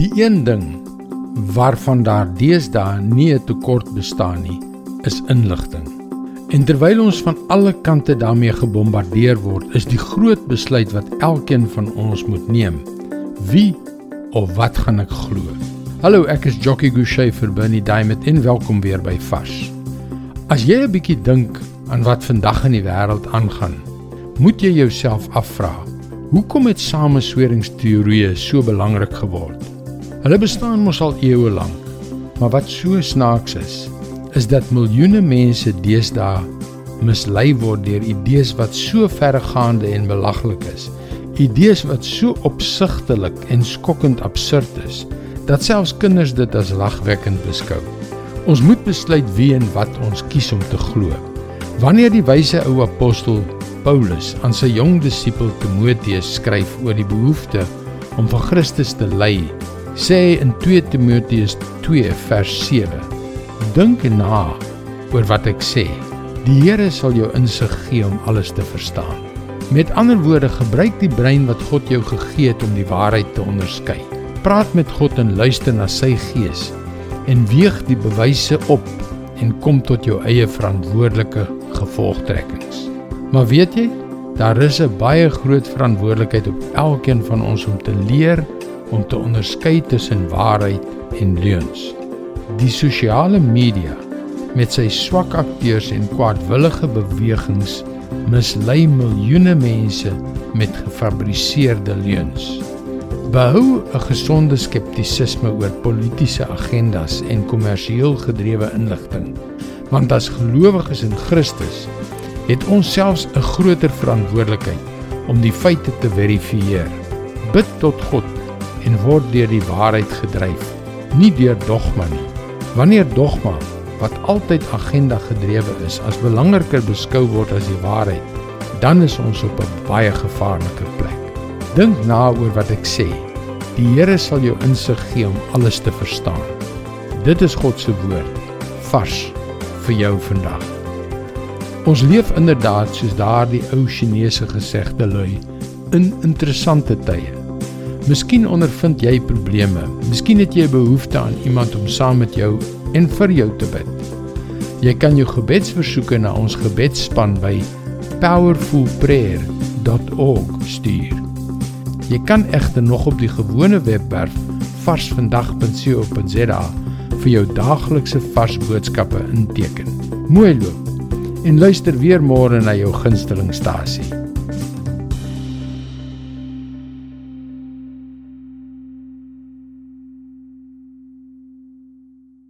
Die een ding waarvan daar deesdae nie 'n tekort bestaan nie, is inligting. En terwyl ons van alle kante daarmee gebombardeer word, is die groot besluit wat elkeen van ons moet neem: wie of wat gaan ek glo? Hallo, ek is Jockey Gouchee vir Bernie Diamond en welkom weer by Fas. As jy 'n bietjie dink aan wat vandag in die wêreld aangaan, moet jy jouself afvra: hoekom het samesweringsteorieë so belangrik geword? Hulle bestaan mos al eeue lank. Maar wat so snaaks is, is dat miljoene mense deesdae mislei word deur idees wat so verregaande en belaglik is. Idees wat so opsigtelik en skokkend absurd is dat selfs kinders dit as lagwekkend beskou. Ons moet besluit wie en wat ons kies om te glo. Wanneer die wyse ou apostel Paulus aan sy jong disipel Timoteus skryf oor die behoefte om vir Christus te ly sê in 2 Timoteus 2 vers 7: Dink na oor wat ek sê. Die Here sal jou insig gee om alles te verstaan. Met ander woorde, gebruik die brein wat God jou gegee het om die waarheid te onderskei. Praat met God en luister na sy gees en weeg die bewyse op en kom tot jou eie verantwoordelike gevolgtrekkings. Maar weet jy, daar is 'n baie groot verantwoordelikheid op elkeen van ons om te leer om te onderskei tussen waarheid en leuns. Die sosiale media met sy swak akteurs en kwaadwillige bewegings mislei miljoene mense met gefabriseerde leuns. Behou 'n gesonde skeptisisme oor politieke agendas en kommersieel gedrewe inligting. Want as gelowiges in Christus het ons selfs 'n groter verantwoordelikheid om die feite te verifieer. Bid tot God en word deur die waarheid gedryf, nie deur dogma nie. Wanneer dogma wat altyd agenda gedrewe is as belangriker beskou word as die waarheid, dan is ons op 'n baie gevaarlike plek. Dink na oor wat ek sê. Die Here sal jou insig gee om alles te verstaan. Dit is God se woord vars vir jou vandag. Ons leef inderdaad soos daardie ou Chinese gesegde lui in interessante tye. Miskien ondervind jy probleme. Miskien het jy 'n behoefte aan iemand om saam met jou en vir jou te bid. Jy kan jou gebedsversoeke na ons gebedsspan by powerfulprayer.org stuur. Jy kan egter nog op die gewone webwerf varsvandag.co.za vir jou daaglikse vars boodskappe inteken. Mooi loop. En luister weer môre na jou gunstelingstasie.